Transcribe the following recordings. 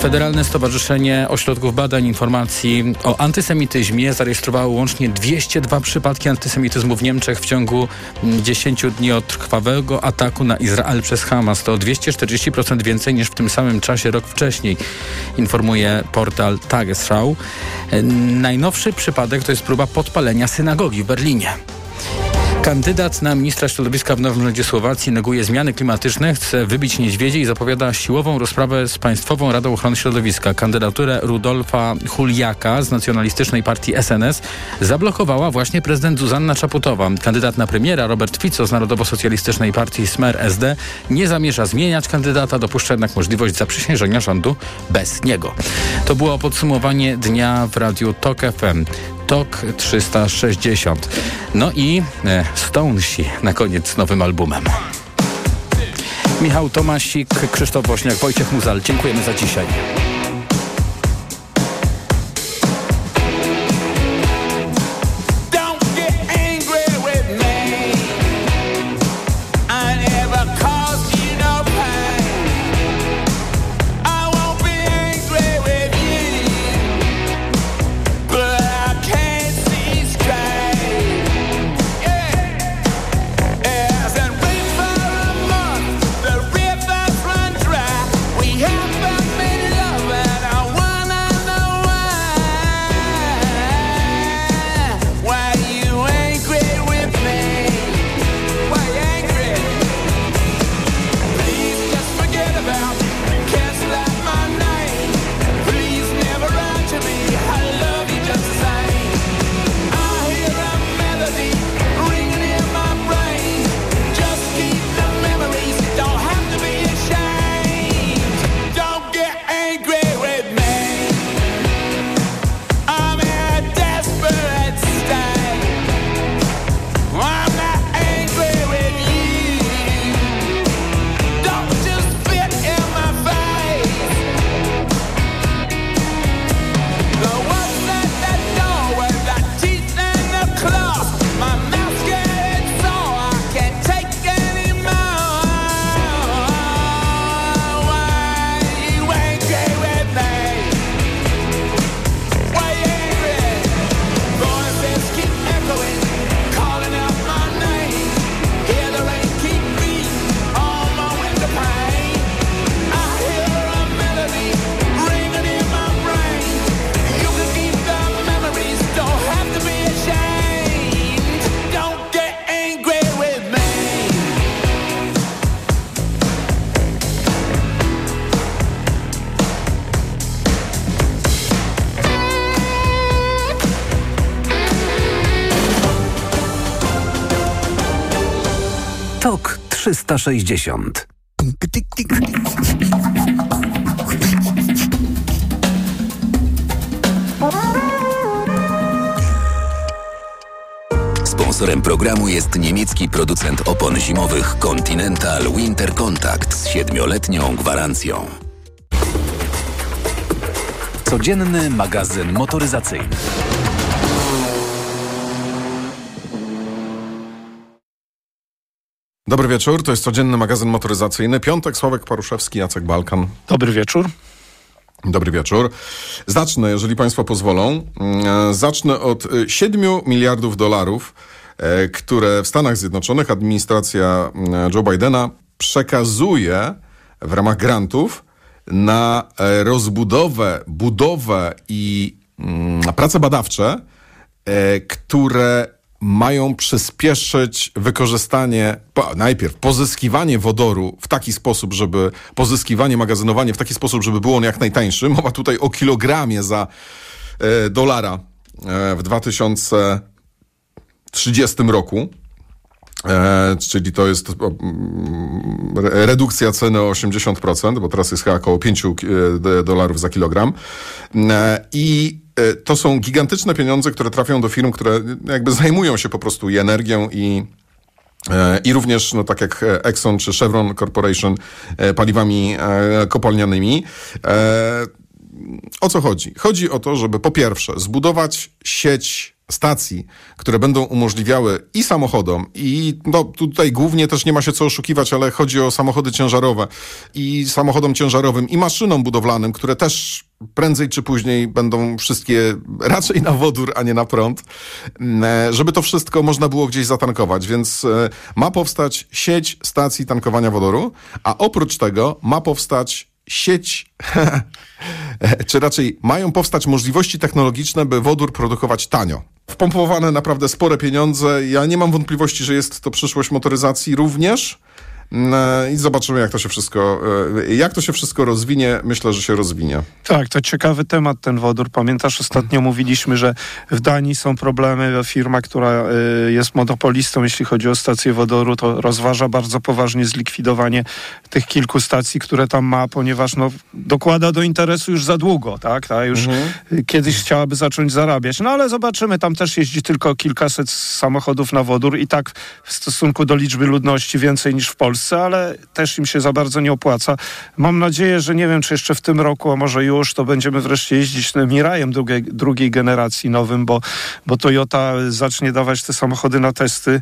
Federalne Stowarzyszenie Ośrodków Badań Informacji o Antysemityzmie zarejestrowało łącznie 202 przypadki antysemityzmu w Niemczech w ciągu 10 dni od krwawego ataku na Izrael przez Hamas. To 240% więcej niż w tym samym czasie rok wcześniej, informuje portal Tagesschau. Najnowszy przypadek to jest próba podpalenia synagogi w Berlinie. Kandydat na ministra środowiska w nowym rządzie Słowacji neguje zmiany klimatyczne, chce wybić niedźwiedzie i zapowiada siłową rozprawę z Państwową Radą Ochrony Środowiska. Kandydaturę Rudolfa Huliaka z nacjonalistycznej partii SNS zablokowała właśnie prezydent Zuzanna Czaputowa. Kandydat na premiera Robert Fico z Narodowo-Socjalistycznej Partii Smer SD nie zamierza zmieniać kandydata, dopuszcza jednak możliwość zaprzysiężenia rządu bez niego. To było podsumowanie dnia w Radiu TOK FM. TOK 360. No i e, Stonesi na koniec z nowym albumem. Michał Tomasik, Krzysztof Woźniak, Wojciech Muzal. Dziękujemy za dzisiaj. 360. Sponsorem programu jest niemiecki producent opon zimowych Continental Winter Contact z siedmioletnią gwarancją. Codzienny magazyn motoryzacyjny. Dobry wieczór, to jest codzienny magazyn motoryzacyjny. Piątek, Sławek Paruszewski, Jacek Balkan. Dobry wieczór. Dobry wieczór. Zacznę, jeżeli Państwo pozwolą, mm, zacznę od 7 y, miliardów dolarów, e, które w Stanach Zjednoczonych administracja mm, Joe Bidena przekazuje w ramach grantów na e, rozbudowę, budowę i mm, prace badawcze, e, które mają przyspieszyć wykorzystanie, najpierw pozyskiwanie wodoru w taki sposób, żeby pozyskiwanie, magazynowanie w taki sposób, żeby było on jak najtańszy. Mowa tutaj o kilogramie za e, dolara e, w 2030 roku. E, czyli to jest mm, redukcja ceny o 80%, bo teraz jest chyba około 5 e, dolarów za kilogram. E, I to są gigantyczne pieniądze, które trafią do firm, które jakby zajmują się po prostu i energią i i również, no tak jak Exxon czy Chevron Corporation, paliwami kopalnianymi. O co chodzi? Chodzi o to, żeby po pierwsze zbudować sieć stacji, które będą umożliwiały i samochodom, i no, tutaj głównie też nie ma się co oszukiwać, ale chodzi o samochody ciężarowe, i samochodom ciężarowym, i maszynom budowlanym, które też prędzej czy później będą wszystkie raczej na wodór, a nie na prąd, e, żeby to wszystko można było gdzieś zatankować. Więc e, ma powstać sieć stacji tankowania wodoru, a oprócz tego ma powstać sieć, czy raczej mają powstać możliwości technologiczne, by wodór produkować tanio. Wpompowane naprawdę spore pieniądze. Ja nie mam wątpliwości, że jest to przyszłość motoryzacji również. No I zobaczymy, jak to się wszystko, e, jak to się wszystko rozwinie. Myślę, że się rozwinie. Tak, to ciekawy temat ten wodór. Pamiętasz, ostatnio mówiliśmy, że w Danii są problemy. Firma, która e, jest monopolistą, jeśli chodzi o stację wodoru, to rozważa bardzo poważnie zlikwidowanie tych kilku stacji, które tam ma, ponieważ no, dokłada do interesu już za długo, tak? Ta już mhm. kiedyś chciałaby zacząć zarabiać. No ale zobaczymy, tam też jeździ tylko kilkaset samochodów na wodór i tak w stosunku do liczby ludności więcej niż w Polsce Polsce, ale też im się za bardzo nie opłaca. Mam nadzieję, że nie wiem, czy jeszcze w tym roku, a może już, to będziemy wreszcie jeździć Mirajem drugiej, drugiej generacji nowym, bo, bo Toyota zacznie dawać te samochody na testy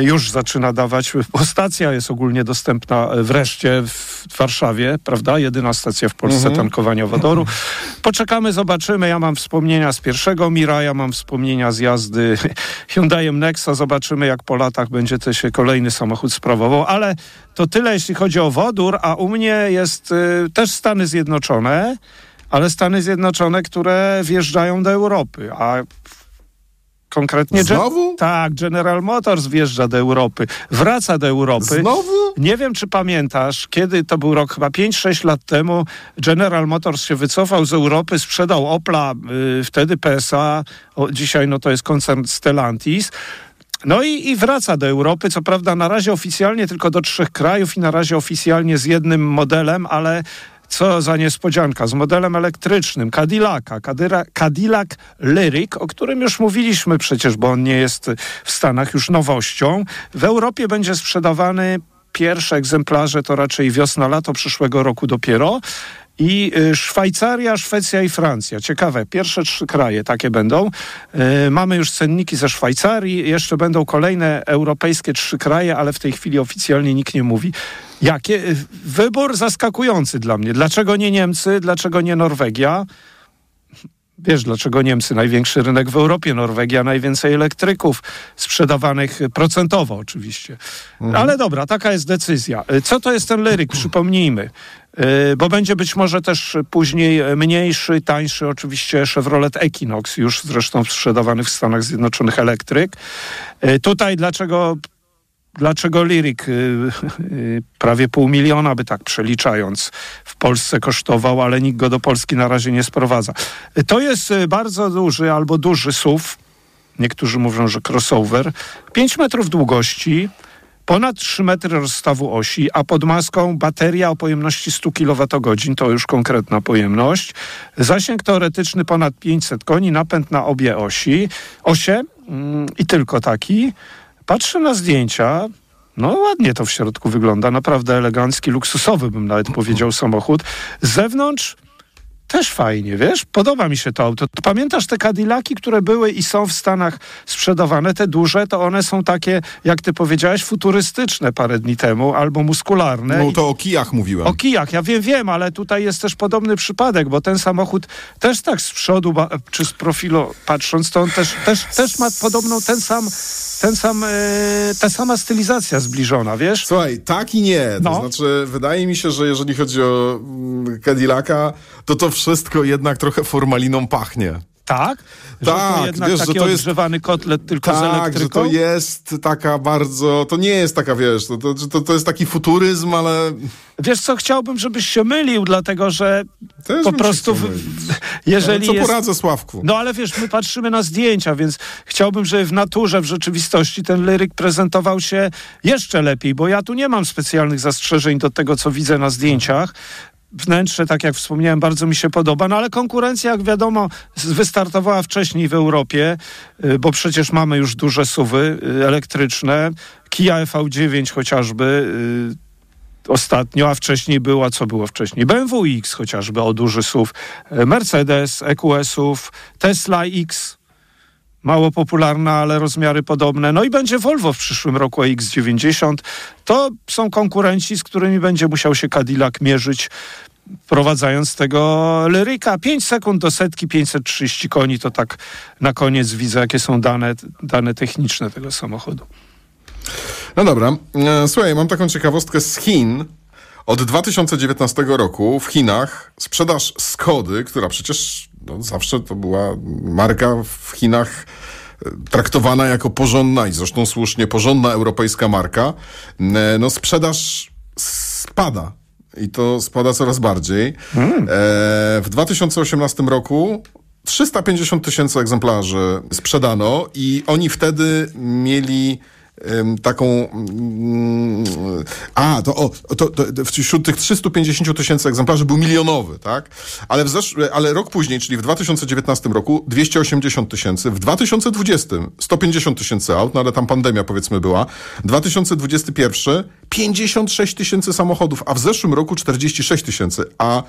już zaczyna dawać, bo stacja jest ogólnie dostępna e, wreszcie w Warszawie, prawda? Jedyna stacja w Polsce mhm. tankowania wodoru. Poczekamy, zobaczymy. Ja mam wspomnienia z pierwszego Mira, ja mam wspomnienia z jazdy Hyundaiem Nexa. Zobaczymy, jak po latach będzie to się kolejny samochód sprawował, ale to tyle, jeśli chodzi o wodór, a u mnie jest y, też Stany Zjednoczone, ale Stany Zjednoczone, które wjeżdżają do Europy, a Konkretnie. Znowu? tak, General Motors wjeżdża do Europy, wraca do Europy. Znowu? Nie wiem, czy pamiętasz, kiedy to był rok, chyba 5-6 lat temu, General Motors się wycofał z Europy, sprzedał Opla, y, wtedy PSA, o, dzisiaj no to jest koncern Stellantis. No i, i, wraca do Europy, co prawda na razie oficjalnie tylko do trzech krajów i na razie oficjalnie z jednym modelem, ale co za niespodzianka, z modelem elektrycznym Cadillaca, Cadillac Lyric, o którym już mówiliśmy przecież, bo on nie jest w Stanach już nowością. W Europie będzie sprzedawany pierwsze egzemplarze to raczej wiosna, lato przyszłego roku dopiero. I y, Szwajcaria, Szwecja i Francja. Ciekawe, pierwsze trzy kraje takie będą. Y, mamy już cenniki ze Szwajcarii, jeszcze będą kolejne europejskie trzy kraje, ale w tej chwili oficjalnie nikt nie mówi. Jakie? Wybór zaskakujący dla mnie. Dlaczego nie Niemcy? Dlaczego nie Norwegia? Wiesz, dlaczego Niemcy? Największy rynek w Europie, Norwegia, najwięcej elektryków sprzedawanych procentowo oczywiście. Mhm. Ale dobra, taka jest decyzja. Co to jest ten lyryk? Przypomnijmy. Y, bo będzie być może też później mniejszy, tańszy oczywiście Chevrolet Equinox, już zresztą sprzedawany w Stanach Zjednoczonych elektryk. Y, tutaj dlaczego dlaczego Lyrik y, y, prawie pół miliona by tak przeliczając w Polsce kosztował, ale nikt go do Polski na razie nie sprowadza. To jest y, bardzo duży albo duży SUV, niektórzy mówią, że crossover, 5 metrów długości, ponad 3 metry rozstawu osi, a pod maską bateria o pojemności 100 kWh, to już konkretna pojemność, zasięg teoretyczny ponad 500 koni, napęd na obie osi, osie mm, i tylko taki, Patrzę na zdjęcia, no ładnie to w środku wygląda, naprawdę elegancki, luksusowy bym nawet powiedział samochód. Z zewnątrz też fajnie, wiesz? Podoba mi się to auto. Pamiętasz te Cadillaki, które były i są w Stanach sprzedawane, te duże, to one są takie, jak ty powiedziałeś, futurystyczne parę dni temu, albo muskularne. No to o kijach mówiłem. O kijach, ja wiem, wiem, ale tutaj jest też podobny przypadek, bo ten samochód też tak z przodu, czy z profilu patrząc, to on też, też, też ma podobną, ten sam, ten sam, e, ta sama stylizacja zbliżona, wiesz? Słuchaj, tak i nie. To no. znaczy, wydaje mi się, że jeżeli chodzi o mm, Cadillaca, to to wszystko jednak trochę formaliną pachnie. Tak? Tak, to wiesz, taki że to jest odgrzewany kotlet tylko tak, z elektryką? że to jest taka bardzo, to nie jest taka, wiesz, to, to, to jest taki futuryzm, ale... Wiesz co, chciałbym, żebyś się mylił, dlatego że Też po prostu w, jeżeli co jest... poradzę, Sławku? No ale wiesz, my patrzymy na zdjęcia, więc chciałbym, żeby w naturze, w rzeczywistości ten lyryk prezentował się jeszcze lepiej, bo ja tu nie mam specjalnych zastrzeżeń do tego, co widzę na zdjęciach wnętrze, tak jak wspomniałem, bardzo mi się podoba, no ale konkurencja, jak wiadomo, wystartowała wcześniej w Europie, y, bo przecież mamy już duże suwy y, elektryczne, Kia EV9 chociażby, y, ostatnio, a wcześniej była, co było wcześniej? BMW X chociażby, o duży SUV, Mercedes, EQS-ów, Tesla X, mało popularna, ale rozmiary podobne. No i będzie Volvo w przyszłym roku X90. To są konkurenci, z którymi będzie musiał się Cadillac mierzyć wprowadzając tego Lyryka. 5 sekund do setki, 530 koni, to tak na koniec widzę, jakie są dane, dane techniczne tego samochodu. No dobra. E, słuchaj, mam taką ciekawostkę z Chin. Od 2019 roku w Chinach sprzedaż Skody, która przecież no, zawsze to była marka w Chinach e, traktowana jako porządna i zresztą słusznie porządna europejska marka, e, no sprzedaż spada. I to spada coraz bardziej. Hmm. w 2018 roku 350 tysięcy egzemplarzy sprzedano i oni wtedy mieli taką. Mm, a, to, o, to, to, wśród tych 350 tysięcy egzemplarzy był milionowy, tak? Ale, w zesz- ale rok później, czyli w 2019 roku 280 tysięcy, w 2020 150 tysięcy aut, no ale tam pandemia powiedzmy była, 2021 56 tysięcy samochodów, a w zeszłym roku 46 tysięcy, a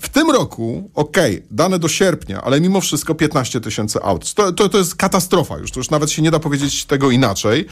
w tym roku, okej, okay, dane do sierpnia, ale mimo wszystko 15 tysięcy aut. To, to, to jest katastrofa już, to już nawet się nie da powiedzieć tego inaczej.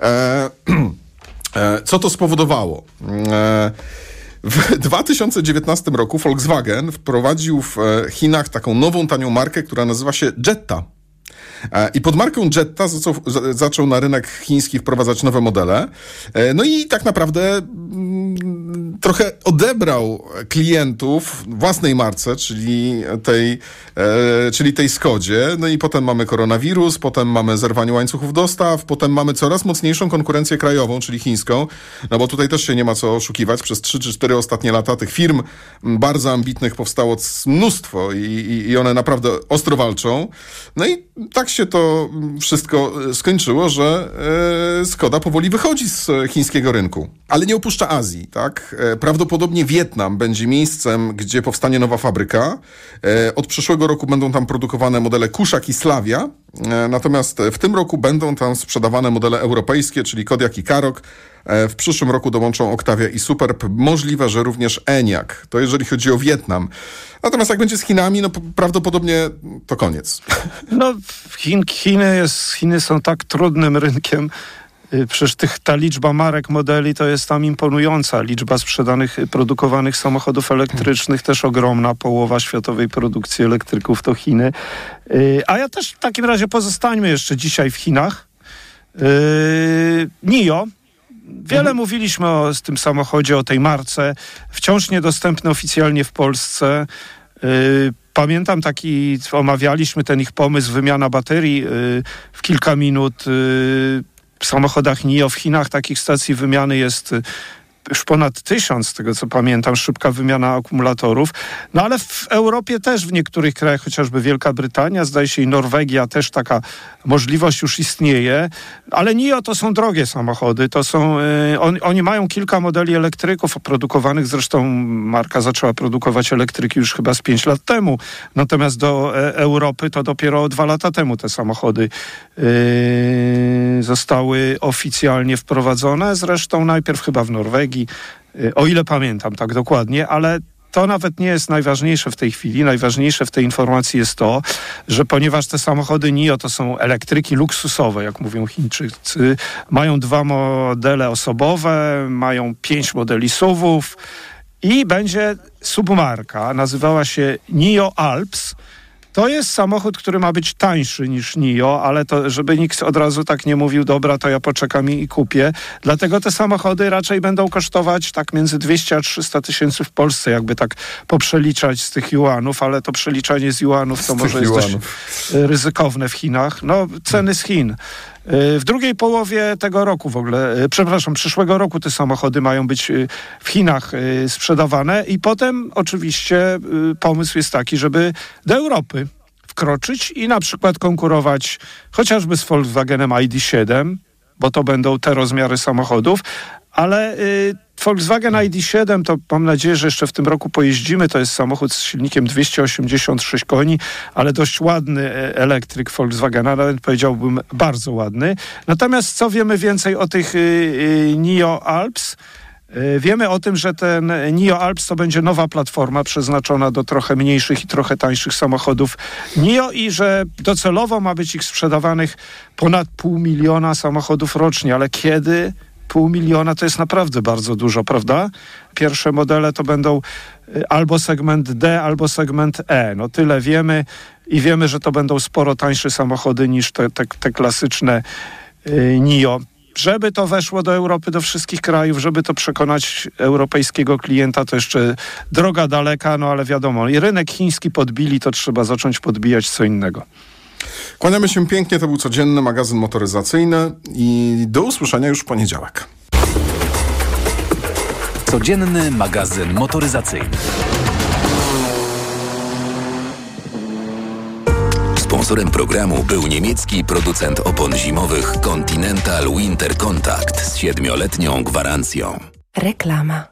E, e, co to spowodowało? E, w 2019 roku Volkswagen wprowadził w Chinach taką nową, tanią markę, która nazywa się Jetta. E, I pod marką Jetta zaczął, zaczął na rynek chiński wprowadzać nowe modele. E, no i tak naprawdę mm, trochę odebrał klientów własnej marce, czyli tej, e, czyli tej Skodzie. No i potem mamy koronawirus, potem mamy zerwanie łańcuchów dostaw, potem mamy coraz mocniejszą konkurencję krajową, czyli chińską. No bo tutaj też się nie ma co oszukiwać. Przez 3 czy 4 ostatnie lata tych firm bardzo ambitnych powstało mnóstwo i, i, one naprawdę ostro walczą. No i tak się to wszystko e, skończyło, że e, Skoda powoli wychodzi z chińskiego rynku. Ale nie opuszcza Azji, tak? E, prawdopodobnie Wietnam będzie miejscem, gdzie powstanie nowa fabryka. Od przyszłego roku będą tam produkowane modele Kuszak i Slavia. Natomiast w tym roku będą tam sprzedawane modele europejskie, czyli Kodiak i Karok. W przyszłym roku dołączą Octavia i Superb. Możliwe, że również Enyaq. To jeżeli chodzi o Wietnam. Natomiast jak będzie z Chinami, no prawdopodobnie to koniec. No, Chin, Chiny, jest, Chiny są tak trudnym rynkiem. Y, przecież tych, ta liczba marek, modeli to jest tam imponująca. Liczba sprzedanych, y, produkowanych samochodów elektrycznych też ogromna. Połowa światowej produkcji elektryków to Chiny. Y, a ja też w takim razie pozostańmy jeszcze dzisiaj w Chinach. NIO, Wiele mhm. mówiliśmy o tym samochodzie, o tej marce. Wciąż niedostępny oficjalnie w Polsce. Pamiętam taki, omawialiśmy ten ich pomysł, wymiana baterii w kilka minut. W samochodach NIO w Chinach takich stacji wymiany jest już ponad tysiąc, z tego co pamiętam, szybka wymiana akumulatorów. No ale w Europie też w niektórych krajach, chociażby Wielka Brytania, zdaje się i Norwegia też taka możliwość już istnieje, ale NIO to są drogie samochody, to są, y, on, oni mają kilka modeli elektryków produkowanych, zresztą marka zaczęła produkować elektryki już chyba z pięć lat temu, natomiast do e, Europy to dopiero dwa lata temu te samochody y, zostały oficjalnie wprowadzone, zresztą najpierw chyba w Norwegii, Y, o ile pamiętam tak dokładnie, ale to nawet nie jest najważniejsze w tej chwili. Najważniejsze w tej informacji jest to, że ponieważ te samochody NIO to są elektryki luksusowe, jak mówią Chińczycy, mają dwa modele osobowe, mają pięć modeli SUVów i będzie submarka, nazywała się NIO Alps to jest samochód, który ma być tańszy niż NIO, ale to, żeby nikt od razu tak nie mówił, dobra, to ja poczekam i, kupię. Dlatego te samochody raczej będą kosztować tak między 200 a 300 tysięcy w Polsce, jakby tak poprzeliczać z tych juanów, ale to przeliczanie z juanów to z może jest dość ryzykowne w Chinach. No, ceny z Chin. Y, w drugiej połowie tego roku w ogóle, y, przepraszam, przyszłego roku te samochody mają być y, w Chinach sprzedawane. I potem oczywiście pomysł jest taki, żeby do Europy wkroczyć i na przykład konkurować chociażby z Volkswagenem ID7, bo to będą te rozmiary samochodów, ale y, Volkswagen ID7 to mam nadzieję, że jeszcze w tym roku pojeździmy. To jest samochód z silnikiem 286 koni, ale dość ładny e, elektryk Volkswagena, nawet powiedziałbym bardzo ładny. Natomiast co wiemy więcej o tych y, y, NIO Alps? Y, wiemy o tym, że ten NIO Alps to będzie nowa platforma przeznaczona do trochę mniejszych i trochę tańszych samochodów NIO i że docelowo ma być ich sprzedawanych ponad pół miliona samochodów rocznie, ale kiedy pół miliona to jest naprawdę bardzo dużo, prawda? Pierwsze modele to będą y, albo segment D, albo segment E. No tyle wiemy i wiemy, że to będą sporo tańsze samochody niż te, te, te klasyczne y, NIO. Żeby to weszło do Europy, do wszystkich krajów, żeby to przekonać europejskiego klienta, to jeszcze droga daleka, no ale wiadomo, i rynek chiński podbili, to trzeba zacząć podbijać co innego. Kłaniamy się pięknie, to był codzienny magazyn motoryzacyjny i do usłyszenia już w poniedziałek. Codzienny magazyn motoryzacyjny. Sponsorem programu był niemiecki producent opon zimowych Continental Winter Contact z siedmioletnią gwarancją. Reklama.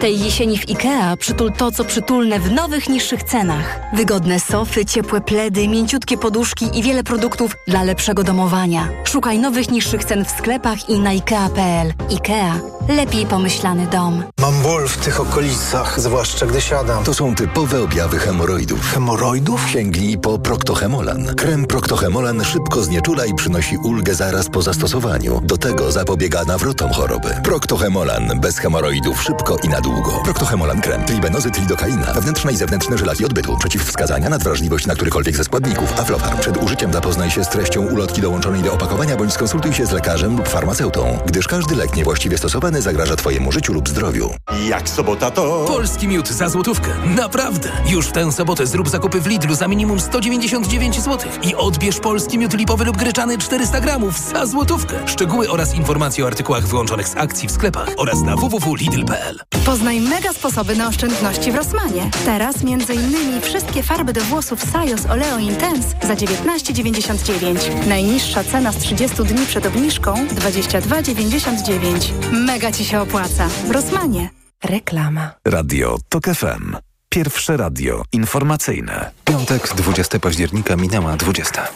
tej jesieni w IKEA przytul to, co przytulne w nowych, niższych cenach. Wygodne sofy, ciepłe pledy, mięciutkie poduszki i wiele produktów dla lepszego domowania. Szukaj nowych, niższych cen w sklepach i na IKEA.pl. IKEA. Lepiej pomyślany dom. Mam ból w tych okolicach, zwłaszcza gdy siadam. To są typowe objawy hemoroidów. Hemoroidów? Sięgnij po Proctohemolan. Krem Proctohemolan szybko znieczula i przynosi ulgę zaraz po zastosowaniu. Do tego zapobiega nawrotom choroby. Proctohemolan. Bez hemoroidów szybko i na długo. Proctohemolan krem. Tribenozy, tridokaina. Wewnętrzne i zewnętrzne żelaki odbytu. Przeciwwskazania, nadwrażliwość na którykolwiek ze składników. Aflofarm. Przed użyciem zapoznaj się z treścią ulotki dołączonej do opakowania bądź skonsultuj się z lekarzem lub farmaceutą, gdyż każdy lek niewłaściwie stosowany zagraża Twojemu życiu lub zdrowiu. Jak sobota to... Polski miód za złotówkę. Naprawdę. Już w tę sobotę zrób zakupy w Lidlu za minimum 199 zł i odbierz polski miód lipowy lub gryczany 400 gramów za złotówkę. Szczegóły oraz informacje o artykułach wyłączonych z akcji w sklepach oraz na www.lidl.pl. Poznaj mega sposoby na oszczędności w Rossmanie. Teraz m.in. wszystkie farby do włosów Sajos Oleo Intense za 19,99. Najniższa cena z 30 dni przed obniżką 22,99. Mega Ci się opłaca. W Rossmanie. Reklama. Radio TOK FM. Pierwsze radio informacyjne. Piątek, 20 października minęła 20.